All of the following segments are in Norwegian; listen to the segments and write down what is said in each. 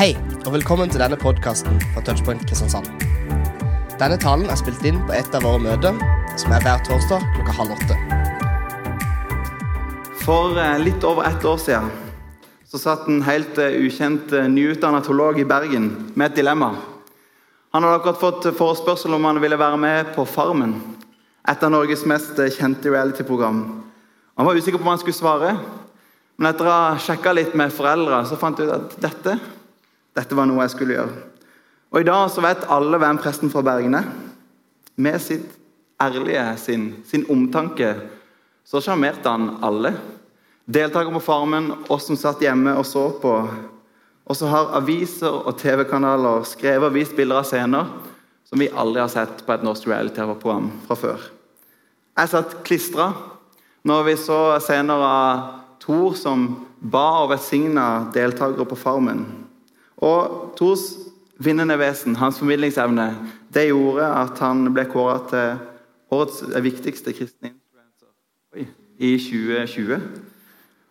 Hei, og velkommen til denne podkasten fra Touchpoint Kristiansand. Denne talen er spilt inn på et av våre møter, som er hver torsdag klokka halv åtte. For eh, litt over ett år siden så satt en helt eh, ukjent eh, nyutdannet teolog i Bergen med et dilemma. Han hadde akkurat fått forespørsel om han ville være med på Farmen, et av Norges mest kjente reality-program. Han var usikker på hva han skulle svare, men etter å ha sjekka litt med foreldre, så fant jeg ut at dette, dette var noe jeg skulle gjøre. Og i dag så vet alle hvem presten fra Bergen er. Med sitt ærlige, sinn, sin omtanke, så sjarmerte han alle. Deltakere på Farmen, oss som satt hjemme og så på. Og så har aviser og TV-kanaler skrevet og vist bilder av scener som vi aldri har sett på et norsk reality-program fra før. Jeg satt klistra når vi så scener av Thor som ba og velsigna deltakere på Farmen. Og Thors vinnende vesen, hans formidlingsevne, det gjorde at han ble kåra til årets viktigste kristne influenser i 2020.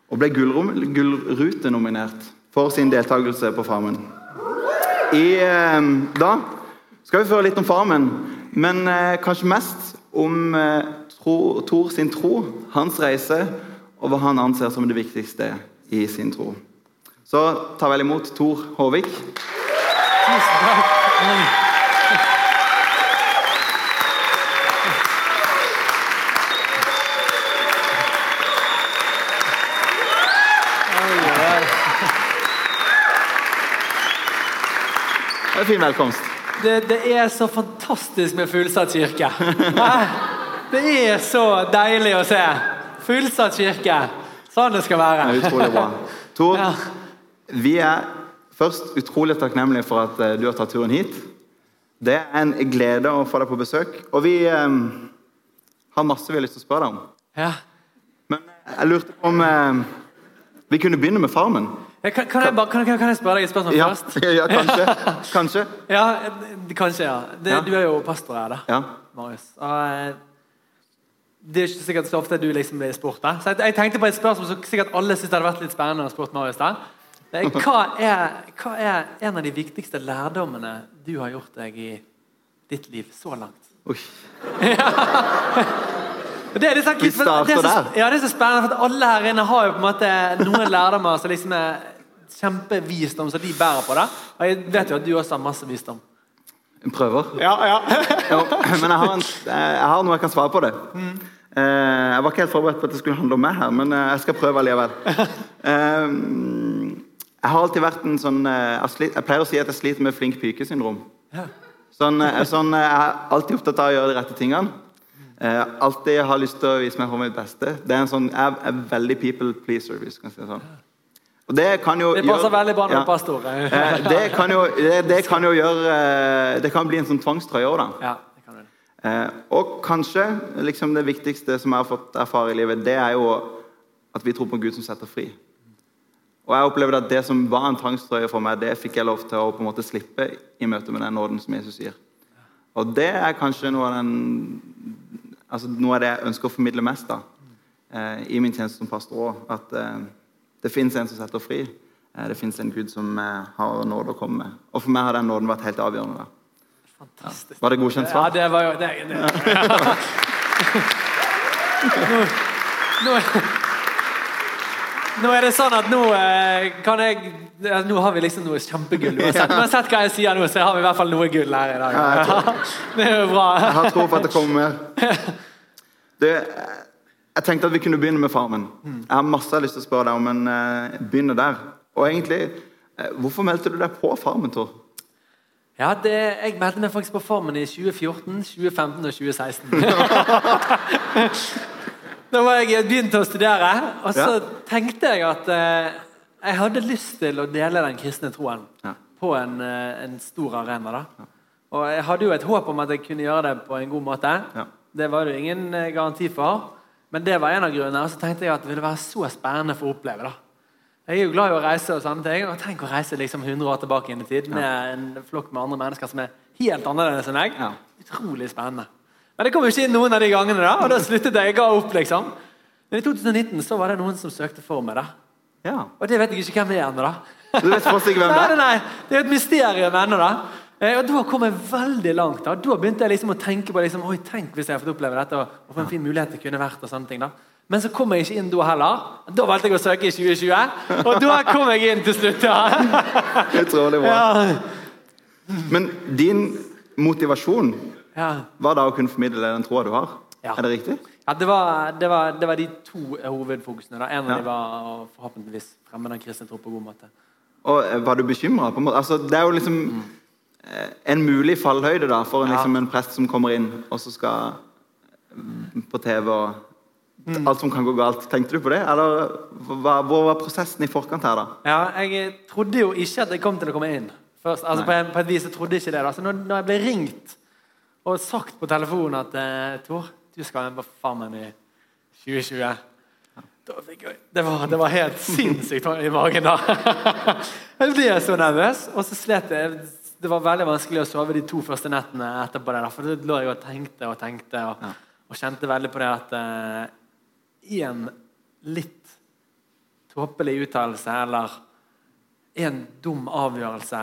Og ble Gullrute-nominert for sin deltakelse på Farmen. I, eh, da skal vi føre litt om Farmen, men eh, kanskje mest om eh, Tor sin tro, hans reise, og hva han anser som det viktigste i sin tro. Så ta vel imot Tor Håvik. Tusen takk. Det er fin velkomst. Det, det er så fantastisk med fullsatt kirke. Det er så deilig å se. Fullsatt kirke. Sånn det skal være. Det er utrolig bra. Tor, Ja. Vi er først utrolig takknemlige for at eh, du har tatt turen hit. Det er en glede å få deg på besøk. Og vi eh, har masse vi har lyst til å spørre deg om. Ja. Men eh, jeg lurte på om eh, vi kunne begynne med Farmen. Ja, Kan, kan, jeg bare, kan, kan jeg spørre deg et spørsmål Ja, først? ja kanskje. Kanskje. Ja, kanskje, ja. Det, Ja. Du er jo pastor her, da. Ja. Marius. Og, eh, det er ikke sikkert så ofte du liksom blir spurt. da. Så jeg, jeg tenkte på et spørsmål som sikkert alle syns hadde vært litt spennende å spørre Marius. da. Hva er, hva er en av de viktigste lærdommene du har gjort deg i ditt liv så langt? Oi. Det er, det, Vi starter det er så, der. Ja, det er så spennende, for alle her inne har jo på en måte noen lærdommer som liksom er kjempevisdom som de bærer på. det. Og jeg vet jo at du også har masse visdom. Prøver. Ja, ja. Jo, men jeg har, en, jeg har noe jeg kan svare på det. Mm. jeg var ikke helt forberedt på at det skulle handle om meg her, men eh, jeg skal prøve likevel. Eh, jeg har alltid vært en sånn eh, jeg, pleier å si at jeg sliter med flink pike-syndrom. Ja. Sånn, eh, sånn, eh, jeg er alltid opptatt av å gjøre de rette tingene. Eh, alltid har lyst til å vise meg for mitt beste. Det er en sånn, jeg er veldig people pleaser. hvis man kan si det sånn. Og det kan jo Det passer gjøre- veldig bra når Ja. pastor. Eh, det kan jo, det, det kan jo gjøre Det kan bli en sånn tvangstrøye òg, da. Ja, det kan du. Eh, og kanskje liksom det viktigste som jeg har fått erfare i livet, det er jo at vi tror på en Gud som setter fri. Og jeg opplevde at det som var en tvangstrøye for meg, det fikk jeg lov til å på en måte slippe i møte med den nåden som Jesus gir. Og det er kanskje noe av, den, altså noe av det jeg ønsker å formidle mest da, eh, i min tjeneste som pastor òg. At eh, det fins en som setter fri. Eh, det fins en Gud som har nåde å komme med. Og for meg har den nåden vært helt avgjørende. da. Fantastisk. Var det godkjent svar? Ja, det var jo det, det. Nå, nå, nå er det sånn at nå eh, kan jeg Nå har vi liksom noe kjempegull. Uansett, sett hva jeg sier nå, så har vi i hvert fall noe gull her i dag. Ja, Det er jo bra. Jeg har tro på at det kommer mer. Det, jeg tenkte at vi kunne begynne med Farmen. Jeg har masse jeg har lyst til å spørre deg om, men eh, begynner der. Og egentlig, eh, Hvorfor meldte du deg på Farmen, Tor? Ja, det, Jeg meldte meg faktisk på Farmen i 2014, 2015 og 2016. da var jeg begynt å studere, og så Ja. tenkte jeg at eh, jeg hadde lyst til å dele den kristne troen Ja. på en, eh, en stor arena. da. Og jeg hadde jo et håp om at jeg kunne gjøre det på en god måte. Ja. Det var det jo ingen eh, garanti for, men det var en av grunnene. Og så tenkte jeg at det ville være så spennende for å oppleve. da. Jeg er jo glad i å reise, og sånne ting, og tenk å reise liksom 100 år tilbake inn i tid med en flokk med andre mennesker som er helt annerledes enn. Ja. Utrolig spennende. Men det kom jo ikke inn noen av de gangene, da, og da sluttet jeg. Jeg ga opp, liksom. Men i 2019 så var det noen som søkte for meg. da. Ja. Og det vet jeg ikke hvem det er ennå. Du vet fortsatt ikke hvem Nei, det nei, er? nei, det er et mysterium ennå, da. Eh, Og Da kom jeg veldig langt. Da Da begynte jeg liksom å tenke på liksom, Oi, tenk hvis jeg har fått oppleve dette, og for en fin mulighet det kunne vært. og sånne ting da Men så kom jeg ikke inn da heller. Da valgte jeg å søke i 2020, og da kom jeg inn til slutt. ja. Utrolig bra. Ja, Men din motivasjon ja. var da å kunne formidle den troa du har? Ja. Er det riktig? ja det, var, det, var, det var de to hovedfokusene. da En av Ja. de var å forhåpentligvis fremme den kristne tro på god måte. Og eh, Var du bekymra? Altså, det er jo liksom mm. en mulig fallhøyde da, for en, liksom, en prest som kommer inn og så skal mm, på TV og Mm. alt som kan gå galt. Tenkte du på det? Eller hva, hvor var prosessen i forkant her, da? Ja, jeg trodde jo ikke at jeg kom til å komme inn. Først, altså på, en, på et vis jeg trodde ikke det. Da. Så når, når jeg ble ringt og sagt på telefonen at eh, Tor, du skal være Farmen i 2020 da det, var, det var helt sinnssykt i magen da. Jeg ble så nervøs, og så slet jeg. Det var veldig vanskelig å sove de to første nettene etterpå. det For da lå jeg og tenkte og tenkte og, og kjente veldig på det at eh, i en litt tåpelig uttalelse eller en dum avgjørelse,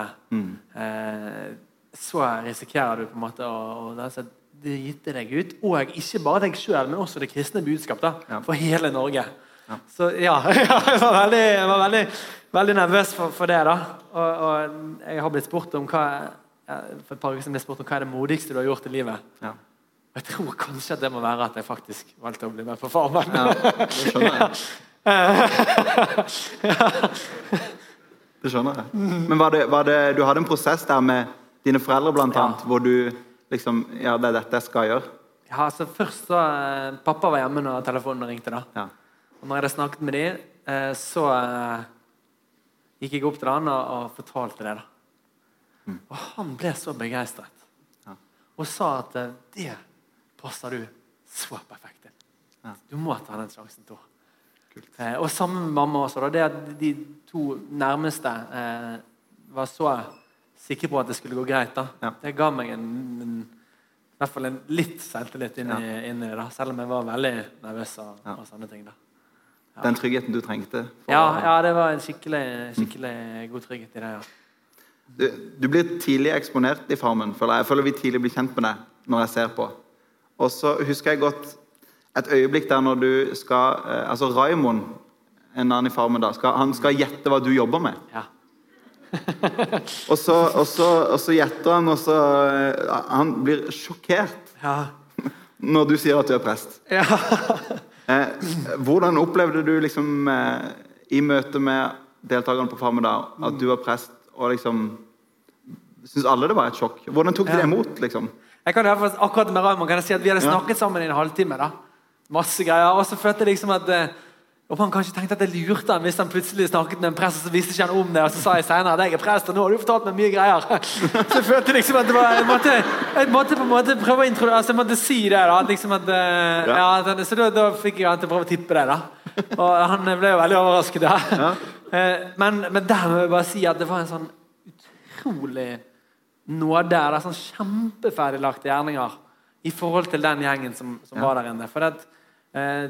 eh, så risikerer du på en måte å, å altså, drite deg ut. Og ikke bare deg sjøl, men også det kristne budskap da, Ja. for hele Norge. Så ja, jeg var veldig, jeg var veldig, veldig nervøs for, for det. da. Og, og jeg har blitt spurt om hva ja, for et par uker siden ble spurt om hva er det modigste du har gjort i livet. Ja. Jeg tror kanskje at det må være at jeg faktisk valgte å bli med på Farmen. Ja, det skjønner jeg. Det skjønner jeg. Men var det, var det, du hadde en prosess der med dine foreldre, blant Ja. annet, hvor du liksom Ja, det er dette jeg skal gjøre. Ja, altså Først så eh, Pappa var hjemme når telefonen ringte. da. Ja. Og når jeg hadde snakket med dem, eh, så eh, gikk jeg opp til han og, fortalte det. da. Og han ble så begeistret. Ja. Og sa at det passer du så perfekt til. Ja. Du må ta den sjansen, Tor. Eh, og sammen med mamma også. Da, det at de to nærmeste eh, var så sikre på at det skulle gå greit, da. Ja. det ga meg en, en, i hvert fall en litt selvtillit inn, i, inn i det. Selv om jeg var veldig nervøs og, Ja. og sånne ting. da. Den tryggheten du trengte. Ja, ja, det var en skikkelig, skikkelig god trygghet i det. ja. Du, du blir tidlig eksponert i Farmen. føler Jeg Jeg føler vi tidlig blir kjent med deg når jeg ser på. Og så husker jeg godt et øyeblikk der når du skal eh, Altså Raimond, en annen i Farmen, da, skal, han skal gjette hva du jobber med. Ja. Og så, og så, og så gjetter han, og så eh, Han blir sjokkert Ja. når du sier at du er prest. ja. Eh, hvordan opplevde du liksom eh, i møte med deltakerne på Farmedal at du var prest, og liksom Syns alle det var et sjokk? Hvordan tok de det imot? liksom? Jeg kan akkurat med Raymond kan jeg si at Vi hadde snakket sammen i en halvtime. da. Masse greier. Og så følte jeg liksom at eh, og Han kanskje tenkte at jeg lurte han hvis han plutselig snakket med en prest, og så visste ikke han om det. Og så sa jeg senere at jeg er prest, og nå har du fortalt meg mye greier. Så jeg følte liksom at det var, jeg måtte, jeg måtte på en måte prøve å introdusere altså jeg måtte si det. da, liksom at, eh, Ja. Så da, da fikk jeg han til å prøve å tippe det. da. Og han ble jo veldig overrasket. da. Eh, Men, men der må jeg bare si at det var en sånn utrolig nåde. Det er sånn kjempeferdiglagte gjerninger i forhold til den gjengen som, som Ja. var der inne. For at, eh,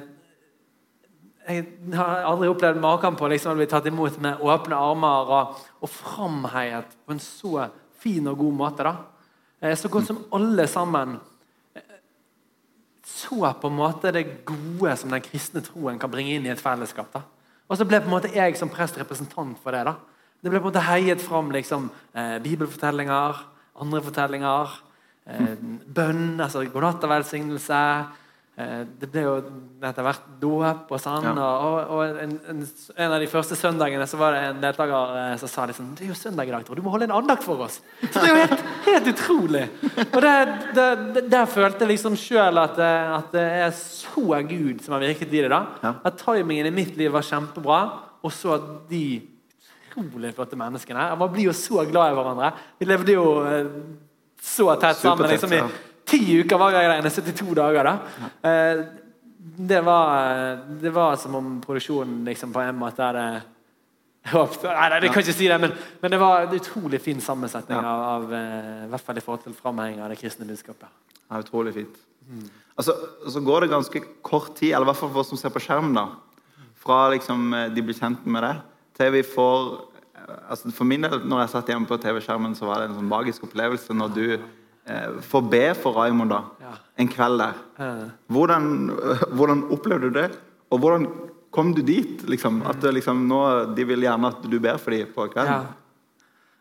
jeg har aldri opplevd maken på liksom, å bli tatt imot med åpne armer og, og framheiet på en så fin og god måte. da. Eh, så godt som alle sammen eh, så på en måte det gode som den kristne troen kan bringe inn i et fellesskap. da. Og så ble på en måte jeg som prest representant for det. da. Det ble på en måte heiet fram liksom, eh, bibelfortellinger, andre fortellinger, eh, bønn, altså godnatt og velsignelse. Eh, det ble jo etter hvert dåp og sånn. Ja. Og, og, en, en, en av de første søndagene så var det en deltaker eh, som sa liksom, det er jo søndag i dag, Tor. Du må holde en andakt for oss. Så det er jo helt, helt utrolig. Og der følte jeg liksom sjøl at, eh, at det er så Gud som har virket i det. da. Ja. At timingen i mitt liv var kjempebra, og så at de utrolig flotte menneskene. Man blir jo så glad i hverandre. Vi levde jo så tett sammen. Liksom i. Ti uker var jeg der inne, 72 dager. da. Eh, det, var, det var som om produksjonen liksom på en måte hadde håpet Nei, nei, det kan ikke si det, men, men det var en utrolig fin sammensetning av, av eh, i hvert fall i forhold til framhenging av det kristne budskapet. Ja, utrolig fint. Altså, så går det ganske kort tid, eller i hvert fall for oss som ser på skjermen, da, fra liksom, eh, de blir kjent med det, til vi får altså For min del, når jeg satt hjemme på TV-skjermen, så var det en sånn magisk opplevelse når du eh, får be for Raymond da, en kveld der. Hvordan, hvordan opplevde du det? Og hvordan kom du dit? liksom? At liksom, nå, De vil gjerne at du ber for dem på kvelden?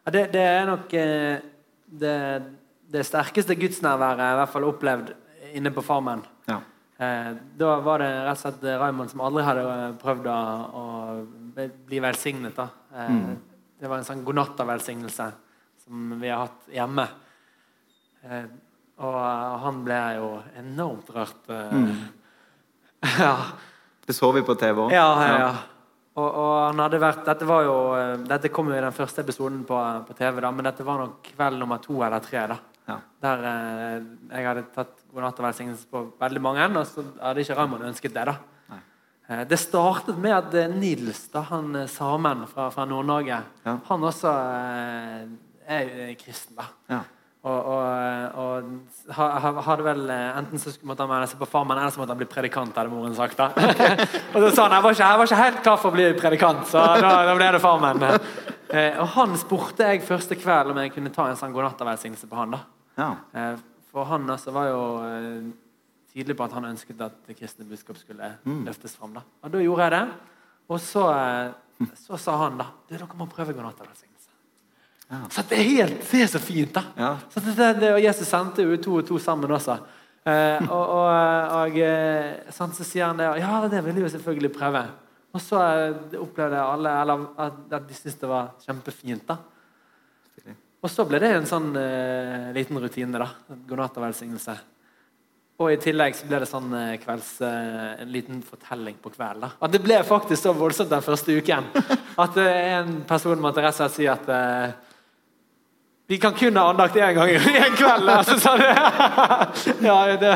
Ja, det, det er nok eh, det, det sterkeste gudsnærværet jeg i hvert fall opplevd inne på Farmen. Ja. Eh, da var det rett og slett Raymond som aldri hadde eh, prøvd å, å bli velsignet. Eh, Det var en sånn godnatta-velsignelse som vi har hatt hjemme. Eh, og han ble jo enormt rørt. eh. ja. Det så vi på TV òg. Ja, ja, ja. Og, og han hadde vært, dette var jo, eh, dette kom jo i den første episoden på, på TV, da, men dette var nok kveld nummer to eller tre. da. Ja. Der eh, jeg hadde tatt godnatt og velsignelse på veldig mange, og så hadde ikke Raymond ønsket det. da. Eh, det startet med at eh, Nils, da, han eh, samen fra, fra Nord-Norge, Ja. han også eh, er eh, kristen. da. Ja. Og, og, og ha- ha- hadde vel eh, Enten så måtte han melde seg på Farmen, eller så måtte han bli predikant, hadde moren sagt. da. og så sa han jeg var, ikke, jeg var ikke helt klar for å bli predikant, så da, da ble det Farmen. Eh, og han spurte jeg første kveld om jeg kunne ta en sånn godnattavelsignelse på han. da. Ja. Eh, for han altså var jo eh, tydelig på at han ønsket at det kristne budskap skulle løftes fram. da. Og da gjorde jeg det. Og så, eh, så sa han da du, dere må prøve godnattavelsignelse. Ja. Så det er helt, det er så fint, da. Ja. Så det, det, Jesus sendte jo to og to sammen også. Eh, og og, og sånn, så sier han det. Ja, det vil jeg jo selvfølgelig prøve. Og så eh, opplevde alle eller, at, de syntes det var kjempefint. da. Og så ble det en sånn eh, liten rutine. da, Godnattavelsignelse. Og i tillegg så ble det sånn eh, kvelds, eh, en liten fortelling på kvelden. da. Og det ble faktisk så voldsomt den første uken at eh, en person måtte rett og slett si at eh, vi kan kun ha andakt én gang i en kveld. Altså, så det, ja, det,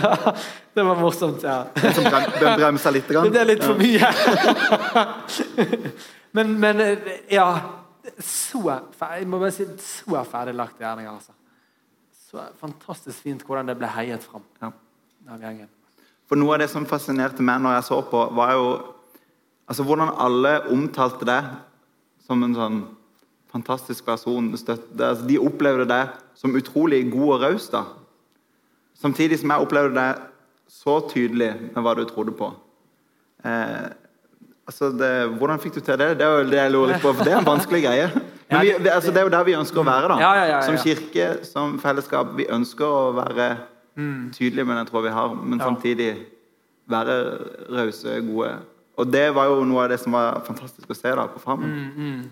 det var morsomt. ja. Brem- bremsa litt. Grann. Det er litt for mye. men, men ja Så jeg må bare si, så ferdiglagte gjerninger, altså. Så fantastisk fint hvordan det ble heiet fram Ja. av gjengen. For noe av det som fascinerte meg når jeg så på, var jo altså hvordan alle omtalte det som en sånn fantastisk person. Altså, de opplevde deg som utrolig god og raus. Samtidig som jeg opplevde deg så tydelig med hva du trodde på. Eh, altså det, hvordan fikk du til det? Det er jo det jeg lurer litt på, for det er en vanskelig greie. Men vi, det, altså det er jo der vi ønsker å være. da. Ja, ja, ja. Som kirke, som fellesskap. Vi ønsker å være tydelige med den tråden vi har, men samtidig være rause, gode. Og det var jo noe av det som var fantastisk å se da på Farmen. Mm,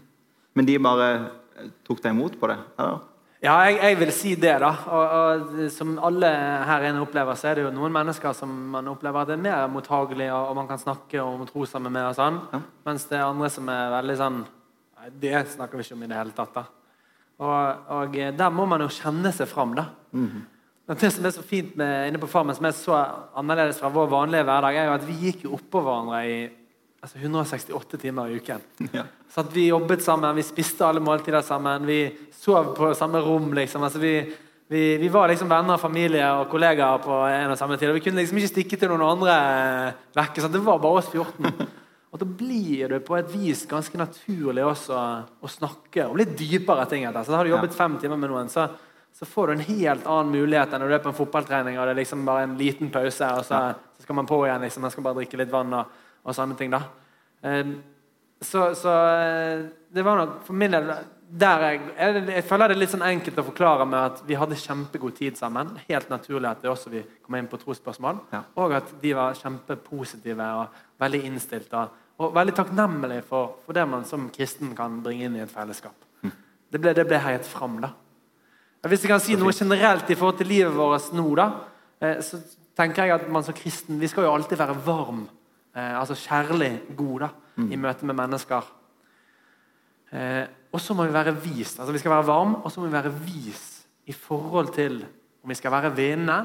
Men de bare eh, tok deg imot på det? Eller? Ja, jeg, jeg vil si det, da. Og, og som alle her inne opplever, så er det jo noen mennesker som man opplever at er mer mottagelige, og, og man kan snakke om tro sammen med, og sånn. Ja. Mens det er andre som er veldig sånn Nei, det snakker vi ikke om i det hele tatt. da. Og, og der må man jo kjenne seg fram, da. Men Det som er så fint med, inne på Farmen, som er så annerledes fra vår vanlige hverdag, er jo at vi gikk jo oppå hverandre i altså 168 timer i uken. Ja. Så at vi jobbet sammen, vi spiste alle måltider sammen, vi sov på samme rom. liksom. Altså vi, vi, vi var liksom venner, familie og kollegaer på en og samme tid. og Vi kunne liksom ikke stikke til noen andre vekke. sant? Det var bare oss 14. Og da blir det på et vis ganske naturlig også å snakke om litt dypere ting. etter. Så da har du jobbet fem timer med noen, så, så får du en helt annen mulighet enn når du er på en fotballtrening og det er liksom bare en liten pause, og så, så skal man på igjen. liksom, Man skal bare drikke litt vann og, og sånne ting. da. Eh, så, så eh, det var nok for min del der jeg, jeg, jeg føler det er litt sånn enkelt å forklare med at vi hadde kjempegod tid sammen. Helt naturlig at det også vi kom inn på trosspørsmål. Ja. Og at de var kjempepositive og veldig innstilt. Og, veldig takknemlige for, for det man som kristen kan bringe inn i et fellesskap. Det ble, det ble heiet fram, da. Hvis jeg kan si noe generelt i forhold til livet vårt nå, da, eh, så tenker jeg at man som kristen vi skal jo alltid være varm. Eh, altså kjærlig god da, i møte med mennesker. Eh, og så må vi være vis. Altså Vi skal være varme, og så må vi være vis i forhold til om vi skal være vene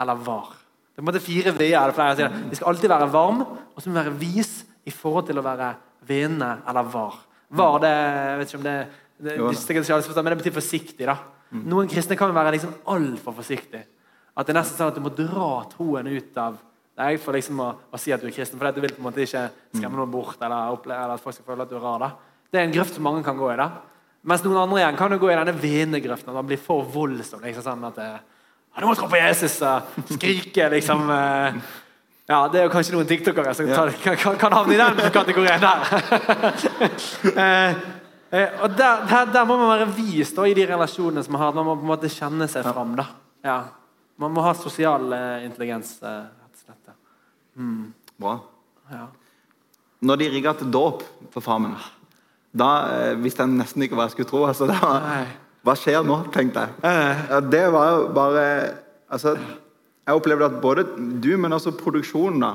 eller var. Det er på en måte fire v-er. det flere jeg. Vi skal alltid være varm, og så må vi være vis i forhold til å være vene eller var. Var det jeg vet ikke om det, det, det, men det betyr forsiktig. da. Noen kristne kan jo være liksom altfor forsiktig. At det er nesten sånn at du må dra troen ut av deg for liksom å, å si at du er kristen. For du vil på en måte ikke skremme noen bort eller, eller at folk skal føle at du er rar. da. Det er en grøft som mange kan gå i. da. Mens noen andre igjen kan jo gå i denne vinnegrøften. At man blir for voldsom. liksom sånn at ja, 'Du må tro på Jesus!' og skrike liksom eh, Ja, det er jo kanskje noen tiktokere som tar, kan, kan havne i den kategorien der. eh, eh, og der, der, der, må man være vis da, i de relasjonene som man har. Man må på en måte kjenne seg fram. da. Ja. Man må ha sosial eh, intelligens. Eh. Mm. Bra. Ja. Når de rigga til dåp på Farmen, da eh, visste jeg nesten ikke hva jeg skulle tro. Altså, var, hva skjer nå, tenkte jeg. Ja, det var jo bare altså, Jeg opplevde at både du, men også produksjonen da,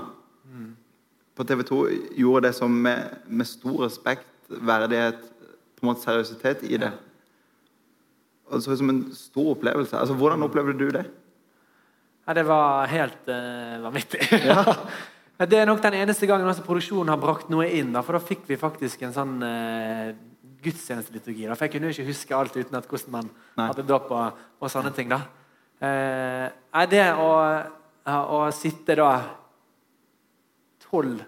på TV 2 gjorde det som med, med stor respekt, verdighet, på en måte seriøsitet i det. Og det så ut som en stor opplevelse. Altså, Hvordan opplevde du det? Ja, det var helt uh, vanvittig. Ja. Det er nok den eneste gangen også produksjonen har brakt noe inn. Da, for da fikk vi faktisk en sånn uh, gudstjenesteliturgi. Da, for jeg kunne jo ikke huske alt uten at hvordan man Nei. hadde dåp og, og, sånne ting. da. Uh, det å, å, sitte da tolv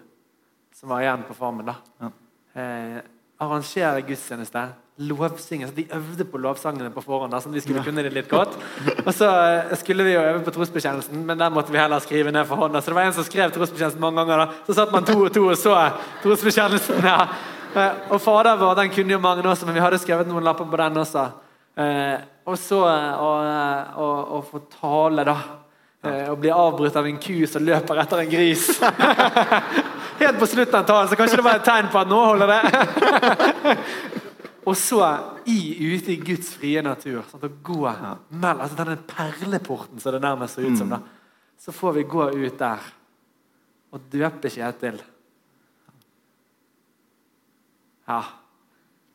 som var igjen på Farmen, da. Ja. Uh, arrangere gudstjeneste lovsynge. Så de øvde på lovsangene på forhånd. sånn at vi skulle kunne det litt godt. Og så eh, skulle vi jo øve på trosbekjennelsen, men den måtte vi heller skrive ned for hånda. Så det var en som skrev trosbekjennelsen mange ganger. da. Så satt man to og to og så trosbekjennelsen. ja. Eh, og Fader vår den kunne jo mange også, men vi hadde skrevet noen lapper på den også. Eh, og så å få tale, da. Og bli avbrutt av en ku som løper etter en gris. Helt på slutten av talen, så kanskje det var et tegn på at nå holder det. Og så i, ute i Guds frie natur. Sånn, å gå ja. mell, altså Denne perleporten som det nærmest ser ut som. da, Så får vi gå ut der og døpe Kjetil. Ja.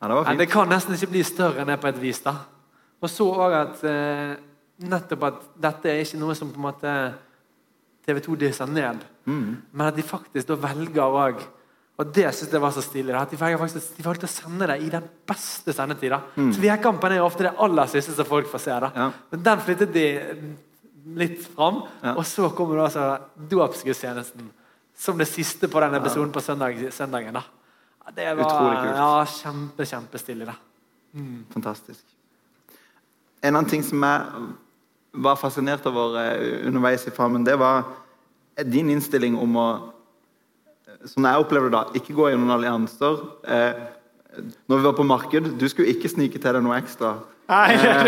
ja det, det, kan nesten ikke bli større enn det på et vis. da. Og så òg at eh, nettopp at dette er ikke noe som på en måte TV 2 disser ned, mm. men at de faktisk da velger òg og det synes jeg var så stilig. at De valgte, å sende det i den beste sendetida. Mm. Tvekampen er ofte det aller siste som folk får se. Ja. Men den flyttet de litt fram. Ja. Og så kommer da altså dåpsgudstjenesten som det siste på den episoden på søndag, søndagen. da. Det var Utrolig kult. Ja, kjempe, kjempestilig. Mm. Fantastisk. En annen ting som jeg var fascinert over eh, underveis i Farmen, det var din innstilling om å som jeg opplever det da, ikke gå gjennom allianser. Eh, når vi var på marked, du skulle ikke snike til deg noe ekstra. Eh,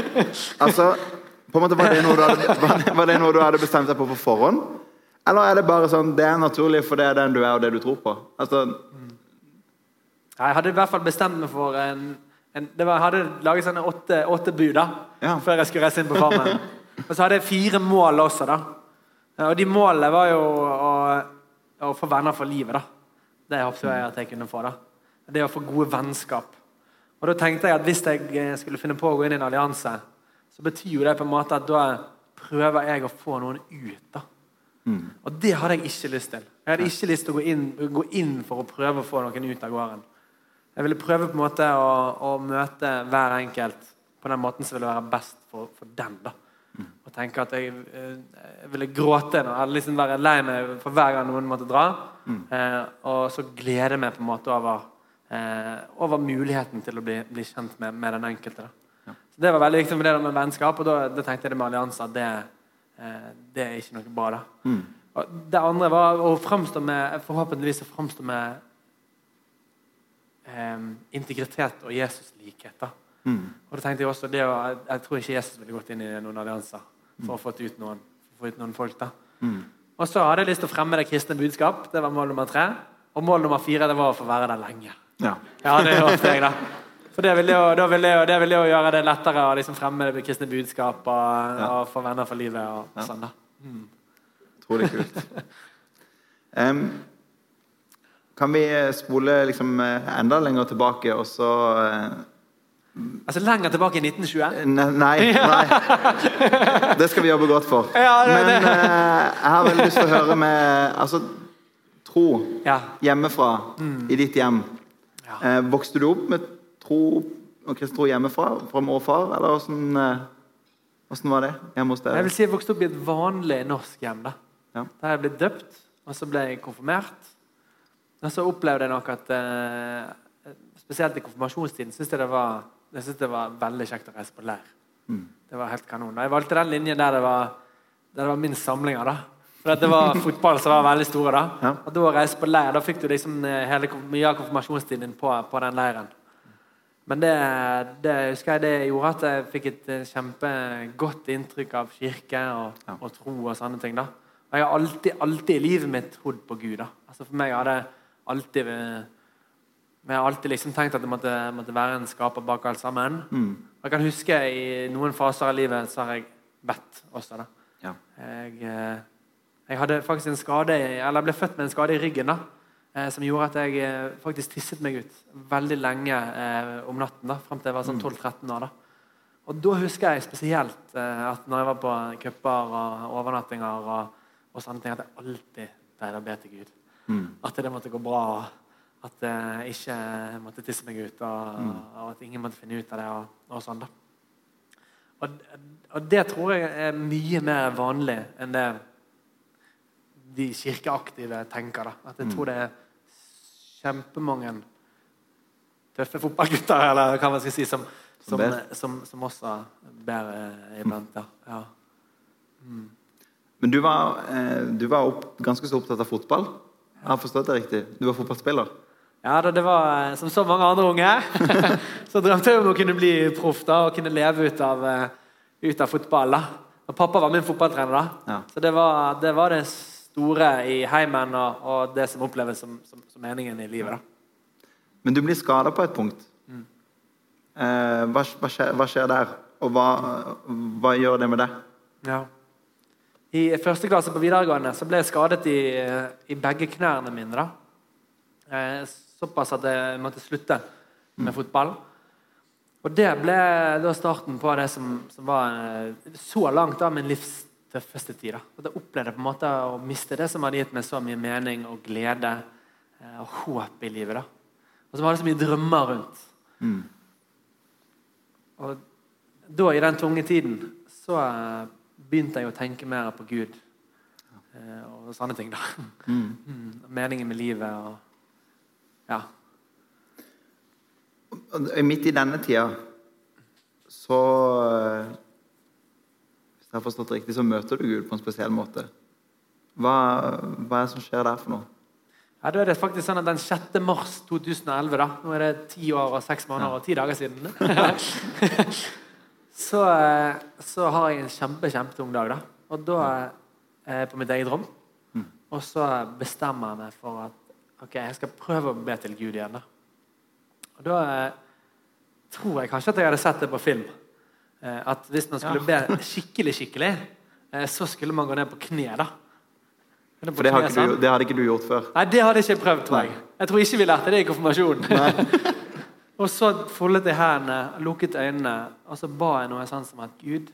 altså, på en måte Var det, noe du hadde, var det noe du hadde bestemt deg på på forhånd? Eller er det bare sånn, det er naturlig, for det er den du er, og det du tror på? Altså... Jeg hadde i hvert fall bestemt meg for en, en var, Jeg hadde laget sånne åtte, åtte bud da, ja. før jeg skulle reise inn på Farmen. og så hadde jeg fire mål også. da. Og de målene var jo å å få venner for livet. da. Det håpet jeg at jeg kunne få. da. Det å få gode vennskap. Og da tenkte jeg at Hvis jeg eh, skulle finne på å gå inn i en allianse, så betyr jo det på en måte at da prøver jeg å få noen ut. da. Mm. Og det hadde jeg ikke lyst til. Jeg hadde ikke lyst til å gå inn, gå inn, for å prøve å få noen ut av gården. Jeg ville prøve på en måte å, å møte hver enkelt på den måten som ville være best for, for dem. da og tenke at jeg, eh, jeg ville gråte eller liksom være lei meg for hver gang noen måtte dra. Mm. Eh, og så glede meg på en måte over, eh, over muligheten til å bli, bli kjent med, med, den enkelte. Ja. Så Det var veldig viktig for det med vennskap, og da, da tenkte jeg det med allianser. det, eh, det, er ikke noe bra. da. Mm. Og det andre var å framstå med forhåpentligvis å framstå med eh, integritet og Jesus-likhet. da. Mm. Og da tenkte Jeg også, det, jeg, jeg tror ikke Jesus ville gått inn i noen allianser for å få ut noen, få ut noen folk. da. Mm. Og så hadde jeg lyst til å fremme det kristne budskap. Det var mål nummer tre. Og mål nummer fire det var å få være der lenge. Ja, ja det håpet jeg, da. For det ville jo, vil jo, det ville jo gjøre det lettere å liksom fremme det kristne budskap og, ja. og få venner for livet. og ja. sånn da. Mm. Utrolig kult. um, kan vi spole liksom enda lenger tilbake og så uh, Altså lenger tilbake i 1920? Nei, nei. Det skal vi jobbe godt for. Men uh, jeg har veldig lyst til å høre med altså, tro hjemmefra, mm. i ditt hjem. Uh, vokste du opp med tro og kristen tro hjemmefra? Fra mor og far? Eller hvordan, uh, var det hjemme hos dere? Jeg vil si jeg vokste opp i et vanlig norsk hjem. Da ja. Der jeg ble døpt, og så ble jeg konfirmert. Og så opplevde jeg nok at spesielt i konfirmasjonstiden, syns jeg det var, jeg synes det var veldig kjekt å reise på leir. Det var helt kanon. Jeg valgte den linjen der det var, der det var minst samlinger. da. For det var fotball som var veldig store. da. Ja. Og da å reise på leir, da fikk du liksom eh, hele, mye av konfirmasjonstiden din på, på den leiren. Men det, det husker jeg det gjorde at jeg fikk et eh, kjempegodt inntrykk av kirke og, Ja. og tro og sånne ting. da. Og jeg har alltid, alltid i livet mitt trodd på Gud. da. Altså For meg har det alltid eh, Jeg har alltid liksom tenkt at det måtte, måtte være en skaper bak alt sammen. Mm. Jeg kan huske i noen faser av livet så har jeg bedt også. da. Ja. Jeg, eh, jeg hadde faktisk en skade Eller jeg ble født med en skade i ryggen da, eh, som gjorde at jeg eh, faktisk tisset meg ut veldig lenge om natten. da, Frem til jeg var sånn 12-13 år. da. Og da husker jeg spesielt at når jeg var på cuper og overnattinger og, og sånne ting, at jeg alltid pleide å be til Gud. Mm. At det måtte gå bra. og At jeg ikke måtte tisse meg ut, og, og at ingen måtte finne ut av det. og, og sånn da. Og, og det tror jeg er mye mer vanlig enn det de kirkeaktive tenker. da. At jeg tror det er kjempemange tøffe fotballgutter eller hva man skal si, som, som, som, som også ber iblant. iblant. Ja. Mm. Men du var, eh, du var opp, ganske så opptatt av fotball? Jeg har forstått det riktig? Du var fotballspiller? Ja, det var eh, som så mange andre unge. så drømte jeg om å kunne bli proff da, og kunne leve ut av, eh, ut av fotball. da. Og pappa var min fotballtrener. da. Ja. Så det var, det var det store i heimen og, og det som oppleves som, som, som meningen i livet. da. Men du blir skada på et punkt. Eh, hva, hva, skjer, hva skjer der? Og hva, hva gjør det med deg? Ja. I første klasse på videregående så ble jeg skadet i, i begge knærne mine. da. Eh, såpass at jeg måtte slutte med fotball. Og det ble da starten på det som, som var eh, så langt av min livs tøffeste tid. da. At jeg opplevde på en måte å miste det som hadde gitt meg så mye mening og glede eh, og håp i livet. da. Og som hadde så mye drømmer rundt. Mm. Og da, i den tunge tiden, så eh, begynte jeg å tenke mer på Gud. Og sånne ting, da. Mm. Mm, meningen med livet og Ja. Midt i denne tida så eh, Hvis jeg har forstått det riktig, så møter du Gud på en spesiell måte. Hva, hva er det som skjer der for noe? Ja, da er det faktisk sånn at Den 6. mars 2011, da, nå er det ti år og seks måneder og ti dager siden så, eh, så har jeg en kjempe, kjempetung dag. da. Og da er jeg på mitt eget rom. Og så bestemmer jeg meg for at ok, jeg skal prøve å be til Gud igjen. da. Og da eh, tror jeg kanskje at jeg hadde sett det på film. Eh, at hvis man skulle be skikkelig, skikkelig, eh, så skulle man gå ned på kne. da. På For det, kne, ikke du, det hadde ikke du gjort før. Nei, det hadde jeg ikke prøvd, tror jeg. Jeg tror ikke vi lærte det i konfirmasjonen. og så foldet jeg hendene, lukket øynene, og så ba jeg noe sånn som at Gud,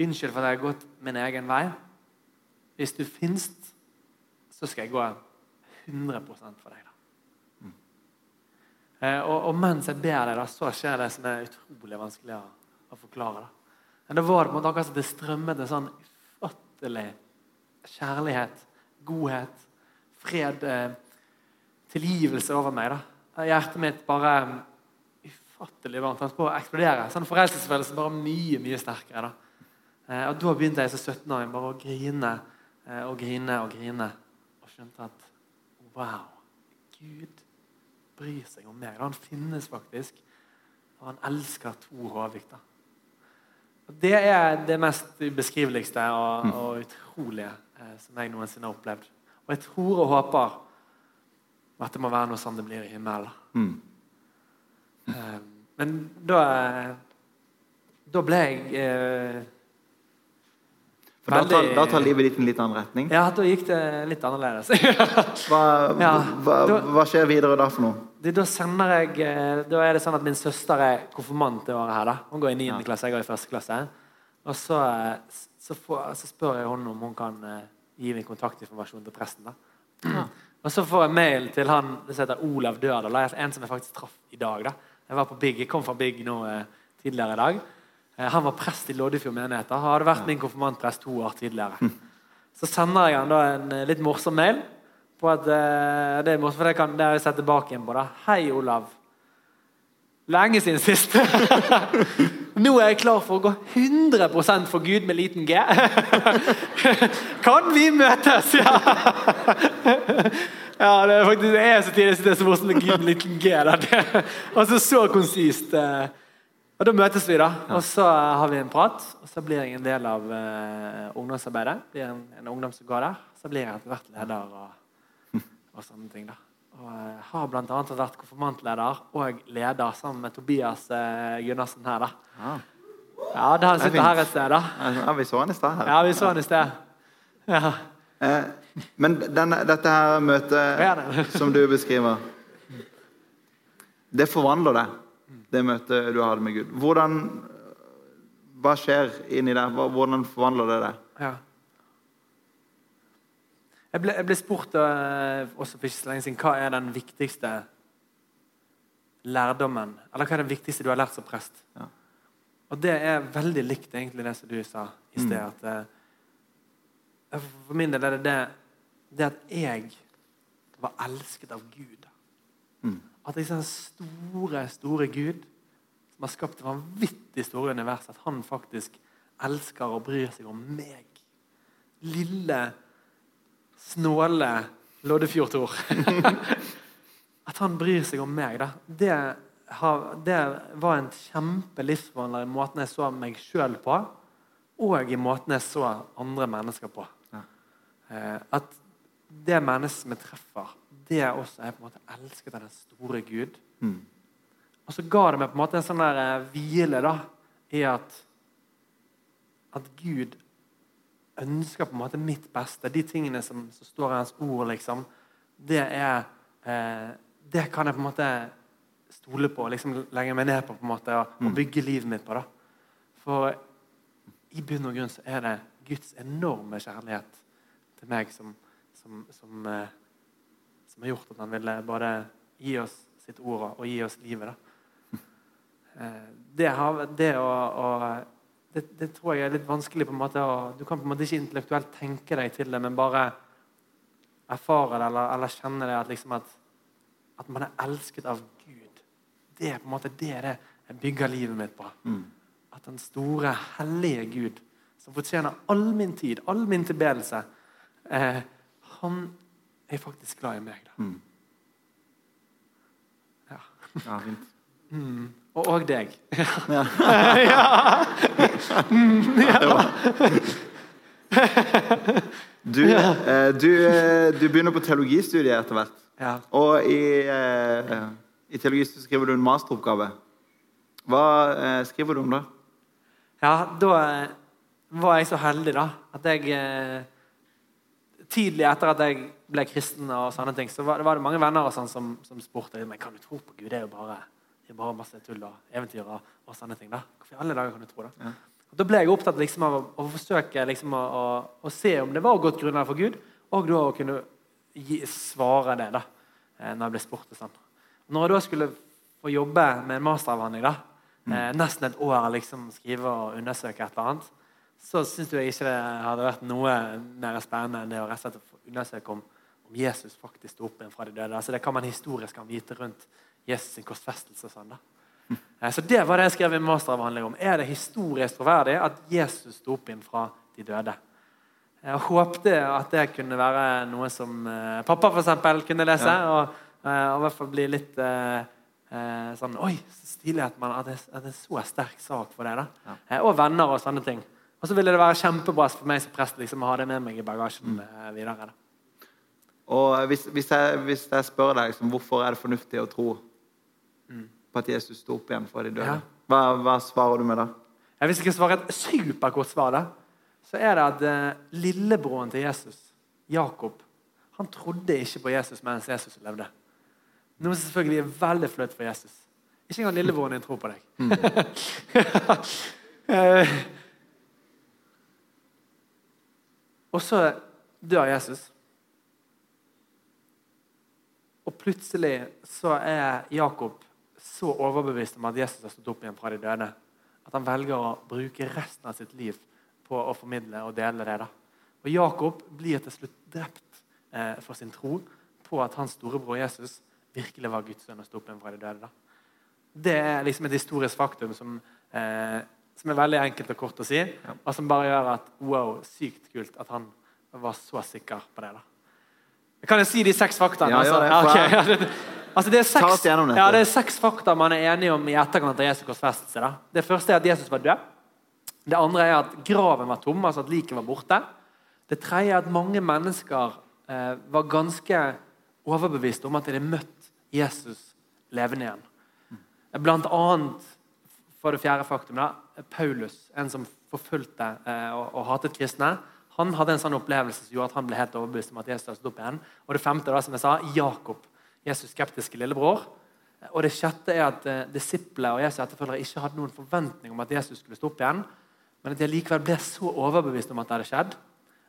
unnskyld for at jeg har gått min egen vei. Hvis du finst, så skal jeg gå 100 for deg. da. Eh, og, og mens jeg ber deg, da, så skjer det som er utrolig vanskelig å, å forklare. da. Men det var på en måte akkurat som det strømmet en sånn ufattelig kjærlighet, godhet, fred, eh, tilgivelse over meg. da. Hjertet mitt bare ufattelig varmt. Han på å eksplodere. Sånn Forelskelsesfølelsen bare mye mye sterkere. da. Eh, og Da begynte jeg som 17-åring bare å grine eh, og grine og grine. Og skjønte at wow, Gud bryr seg om meg. Han finnes faktisk. Og han elsker to Håvik. Det er det mest ubeskriveligste og, og utrolige eh, som jeg noensinne har opplevd. Og jeg tror og håper at det må være noe sånn det blir i himmelen. Mm. Eh, men da eh, Da ble jeg eh, For da tar, da tar livet ditt en litt annen retning. Ja, da gikk det litt annerledes. Hva, Ja, hva, da- hva skjer videre da for noe? Det, da sender jeg eh, Da er det sånn at min søster er konfirmant det året her. da Hun går i 9. Ja. klasse, jeg går i 1. klasse. Og så, eh, så, får, så spør jeg henne om hun kan eh, gi min kontaktinformasjon til presten. da Og så får jeg mail til han det som heter Olav Dørdal. En som jeg faktisk traff i dag. da Jeg var på Big, jeg kom fra Big nå eh, tidligere i dag. Eh, han var prest i Loddefjord menighet. Han hadde vært min konfirmantprest to år tidligere. Så sender jeg han da en eh, litt morsom mail. På at, eh, det er morsomt, for det, kan, det har jeg sett tilbake igjen på. da. Hei, Olav. Lenge siden sist. Nå er jeg klar for å gå 100% for Gud med liten G. Kan vi møtes? Ja, ja det er faktisk det er så tidlig det er så morsomt med Gud med liten G. Altså så konsist. Eh. Og Da møtes vi, da. Og så har vi en prat. Og så blir jeg en del av uh, ungdomsarbeidet. Blir en, en ungdom som går der. Så blir jeg etter hvert leder og, og sånne ting. da. Og jeg har bl.a. vært konfirmantleder og leder sammen med Tobias uh, Gunnarsen her. da. Ja. Ja, da han er sitter her et sted, da. Ja, vi så han i sted. her. Ja, vi så han i sted. Ja. Eh, men denne, dette her møtet som du beskriver, det forvandler deg, det møtet du hadde med Gud. Hvordan, hva skjer inni deg? Hvordan forvandler det deg? ja. Jeg ble, jeg ble spurt eh, også for ikke så lenge siden hva er den viktigste lærdommen Eller hva er det viktigste du har lært som prest? Ja. Og det er veldig likt egentlig det som du sa i sted. Mm. At, eh, for min del er det det, det at jeg var elsket av Gud. Mm. At disse store, store Gud som har skapt det vanvittig store univers, at han faktisk elsker og bryr seg om meg. Lille, snåle Loddefjord-Tor. at han bryr seg om meg, da. Det, har, det var en kjempelivsforvandler i måten jeg så meg sjøl på, og i måten jeg så andre mennesker på. Ja. Eh, at det mennesket vi treffer, det også er på en måte elsket av den store Gud. Mm. Og så ga det meg på en måte en sånn der eh, hvile da, i at at Gud ønsker på en måte mitt beste. De tingene som, som står i hans ord, liksom, det er eh, Det kan jeg på en måte stole på liksom legge meg ned på, på en måte, og, og bygge livet mitt på. da. For i bunn og grunn så er det Guds enorme kjærlighet til meg som, som, som, eh, som har gjort at han ville bare gi oss sitt ord og, gi oss livet. da. Eh, det, har, det å, å det, det tror jeg er litt vanskelig. på en måte Du kan på en måte ikke intellektuelt tenke deg til det, men bare erfare det eller, eller kjenne det at, liksom at, at man er elsket av Gud. Det er på en måte det, er det jeg bygger livet mitt på. Mm. At den store, hellige Gud, som fortjener all min tid, all min tilbedelse, eh, han er faktisk glad i meg. Mm. Ja. Ja, fint. Mm. Og, og deg. Du, eh, du, eh, du begynner på teologistudiet etter hvert. Ja. Og i, eh, i teologistudiet skriver du en masteroppgave. Hva skriver du om da? Ja, da var jeg så heldig da, at jeg Tidlig etter at jeg ble kristen, og sånne ting, så var det, var det mange venner og sånn som, som spurte men kan du tro på Gud. Det er jo bare, det er bare masse tull og eventyr og, og sånne ting. da. Hvorfor i alle dager kan du tro det? Ja. Da ble jeg opptatt liksom, av å, å forsøke liksom, å, å, å se om det var godt grunnlag for Gud, og da å kunne gi, svare det da, eh, når jeg ble spurt. og sånn. Når jeg da skulle få jobbe med en masteravhandling, da, eh, nesten et år liksom skrive og undersøke et eller annet, så syns jeg ikke det hadde vært noe mer spennende enn det å rett og slett undersøke om, om Jesus faktisk sto opp igjen fra de døde. Altså Det kan man historisk kan vite rundt Jesus' sin korsfestelse. sånn. Eh, Så Det var det jeg skrev i masteravhandling om. Er det historisk troverdig at Jesus sto opp igjen fra de døde? Jeg håpte at det kunne være noe som eh, pappa for eksempel, kunne lese. Og, eh, og i hvert fall bli litt eh, eh, sånn Oi, så stilig at, man, at, det, at det er en så sterk sak for det. da. Ja. Eh, og venner og sånne ting. Og så ville det være kjempebra for meg som prest liksom, å ha det med meg i bagasjen mm. videre. da. Og hvis, hvis, jeg, hvis jeg spør deg liksom, hvorfor er det fornuftig å tro på at Jesus sto opp igjen fra de døde, Ja. hva, hva svarer du med da? Jeg Hvis jeg skal svare et superkort svar, da, så er det at eh, lillebroren til Jesus, Jakob, han trodde ikke på Jesus mens Jesus levde. Noe som selvfølgelig er veldig flaut for Jesus. Ikke engang lillebroren din tror på deg. Eh, Og så dør Jesus. Og plutselig så er Jakob så overbevist om at Jesus har stått opp igjen fra de døde, at han velger å bruke resten av sitt liv på å formidle og dele det. da. Og Jakob blir til slutt drept eh, for sin tro på at hans storebror Jesus virkelig var Guds sønn og sto opp igjen fra de døde. da. Det er liksom et historisk faktum som, eh, som er veldig enkelt og kort å si, og som bare gjør at wow, sykt kult at han var så sikker på det. da. Kan jeg si de seks faktaene? Ja, altså? Ja, ok. Det- altså, det, er seks, ja, det er seks fakta man er enige om i etterkant av Jesu korsfestelse. da. Det første er at Jesus var død. Det andre er at graven var tom, altså at liket var borte. Det tredje er at mange mennesker eh, var ganske overbevist om at de hadde møtt Jesus levende igjen. Blant annet, for det fjerde faktum, da, Paulus, en som forfulgte eh, og, og hatet kristne, han hadde en sånn opplevelse som gjorde at han ble helt overbevist om at Jesus hadde stått opp igjen. Og det femte, da, som jeg sa, Jakob, Jesus' skeptiske lillebror. Og det sjette er at eh, disipler og Jesu etterfølgere ikke hadde noen forventning om at Jesus skulle stå opp igjen, men at de likevel ble så overbevist om at det hadde skjedd,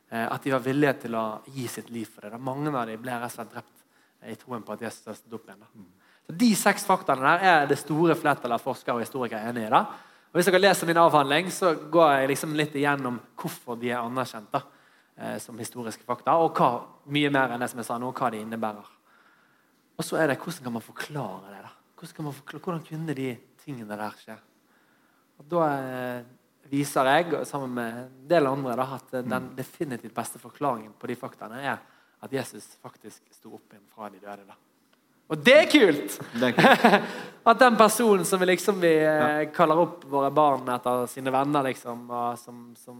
eh, at de var villige til å gi sitt liv for det. Da mange av dem ble rett og slett drept eh, i troen på at Jesus hadde stått opp igjen. Da. Så De seks faktaene der er det store flertallet av forskere og historikere enige i. da. Og Hvis dere leser min avhandling, så går jeg liksom litt igjennom hvorfor de er anerkjent da, eh, som historiske fakta, og hva, mye mer enn det som jeg sa nå, hva de innebærer. Og så er det hvordan kan man forklare det? da? Hvordan, forklare, hvordan kunne de tingene der skje? Og Da eh, viser jeg, sammen med en del andre, da, at den definitivt beste forklaringen på de faktaene er at Jesus faktisk sto opp igjen fra de døde. da. Og det er kult! Det er kult. At den personen som vi liksom vi ja. kaller opp våre barn etter sine venner, liksom, og som, som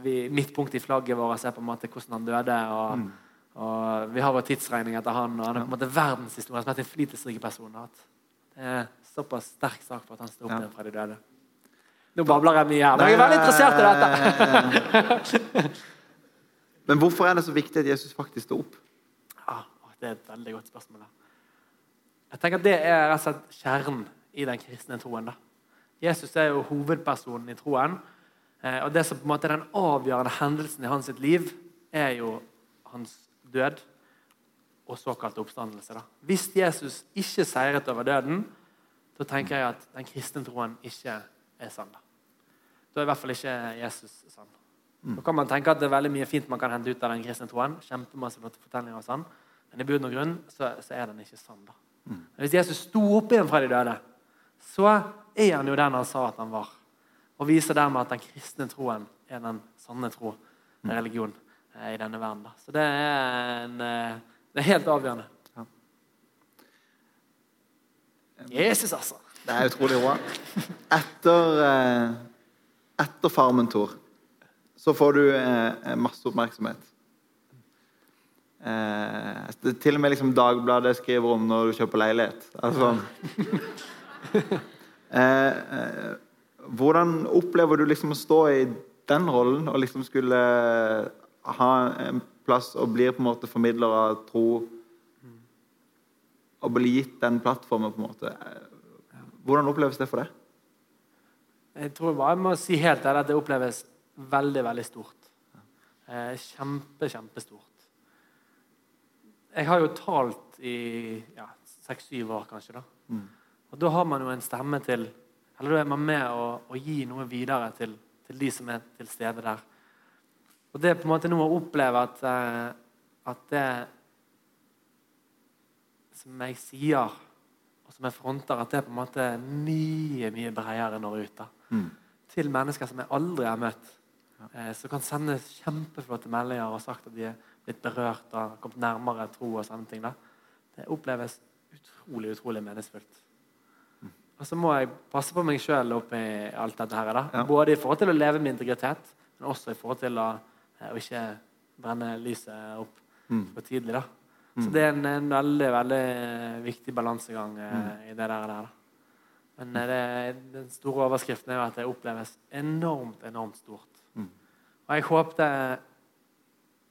vi, midtpunkt i flagget vårt er på en måte hvordan han døde. og, og Vi har vår tidsregning etter han, og han er på en måte verdenshistorien som en flitisrik person. Det er såpass sterk sak for at han står opp Ja. igjen fra de døde. Nå babler jeg mye her, men jeg er veldig interessert i dette. Men hvorfor er det så viktig at Jesus faktisk står opp? Det er et veldig godt spørsmål. da. Jeg tenker at Det er rett og slett kjernen i den kristne troen. da. Jesus er jo hovedpersonen i troen. Eh, og Det som på en måte er den avgjørende hendelsen i hans sitt liv, er jo hans død og såkalt oppstandelse. da. Hvis Jesus ikke seiret over døden, da tenker jeg at den kristne troen ikke er sann. Da Da er i hvert fall ikke Jesus sann. Da kan man tenke at det er veldig mye fint man kan hente ut av den kristne troen. Kjempemasse fortellinger og sånn. Men i bunn og grunn så, så er den ikke sann. da. Men Hvis Jesus sto opp igjen fra de døde, så er han jo den han sa at han var. Og viser dermed at den kristne troen er den sanne tro, mm. religion, eh, i denne verden. da. Så det er, en, eh, det er helt avgjørende. Jesus, altså. Det er utrolig bra. Etter, eh, etter Farmen Tor så får du eh, masse oppmerksomhet. Eh, det er til og med liksom Dagbladet skriver om når du kjøper leilighet. Altså, eh, eh, hvordan opplever du liksom å stå i den rollen og liksom skulle ha en plass og blir på en måte formidler av tro og bli gitt den plattformen, på en måte. Hvordan oppleves det for deg? Jeg tror bare jeg må si helt ærlig at det oppleves veldig, veldig stort. Eh, kjempe, kjempestort. Jeg har jo talt i seks-syv år, kanskje. da. Og da har man jo en stemme til Eller da er man med å, å gi noe videre til, til de som er til stede der. Og det er på en måte noe å oppleve at, eh, at det som jeg sier, og som jeg fronter, at det er på en måte mye mye bredere når ut. da. Til mennesker som jeg aldri har møtt. Eh, som kan sende kjempeflotte meldinger og sagt at de er blitt berørt og kommet nærmere tro. og sånne ting. da. Det oppleves utrolig, utrolig meningsfullt. Og så må jeg passe på meg sjøl oppi alt dette her. da. Ja. Både i forhold til å leve med integritet, men også i forhold til å, eh, å ikke brenne lyset opp for tidlig. da. Så det er en, en veldig veldig viktig balansegang eh, i det der. der. Men eh, det, den store overskriften er jo at det oppleves enormt, enormt stort. Og jeg håpte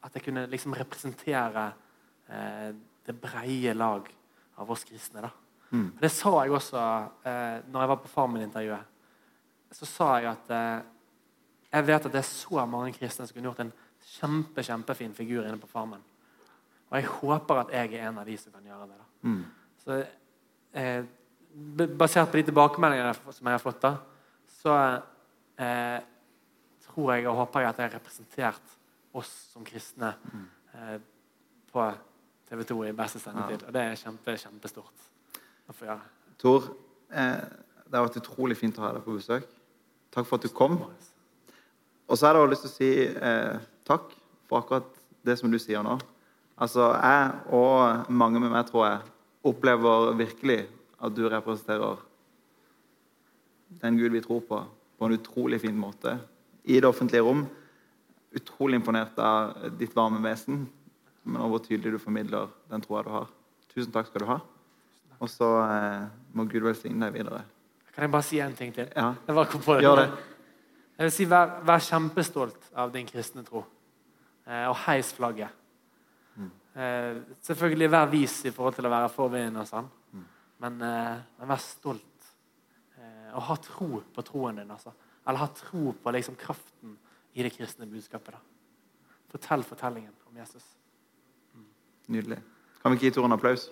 at jeg kunne liksom representere eh, det breie lag av oss kristne. da. Og Det sa jeg også eh, når jeg var på Farmen-intervjuet. Så sa jeg at eh, jeg vet at det er så mange kristne som kunne gjort en kjempe, kjempefin figur inne på Farmen. Og jeg håper at jeg er en av de som kan gjøre det. da. Så eh, Basert på de tilbakemeldingene som jeg har fått, da, så eh, tror jeg og håper jeg at jeg har representert oss som kristne eh, på TV 2 i beste sendetid. Og det er kjempe, kjempestort å få gjøre. Tor, eh, det har vært utrolig fint å ha deg på besøk. Takk for at du kom. Og så har jeg lyst til å si eh, takk for akkurat det som du sier nå. Altså, Jeg og mange med meg, tror jeg, opplever virkelig at du representerer den Gud vi tror på, på en utrolig fin måte i det offentlige rom. Utrolig imponert av ditt varme vesen, men over hvor tydelig du formidler den troa du har. Tusen takk skal du ha. Og så eh, må Gud velsigne deg videre. Kan jeg bare si en ting til? Ja. Jeg bare kom på det. Gjør det. Jeg vil si Vær, vær kjempestolt av din kristne tro. Eh, og heis flagget. Eh, selvfølgelig vær vis i forhold til å være forvinden og sånn. Men, eh, men vær stolt. Eh, og ha tro på troen din. Altså. Eller ha tro på liksom, kraften i det kristne budskapet. Da. Fortell fortellingen om Jesus. Nydelig. Kan vi ikke gi Tor en applaus?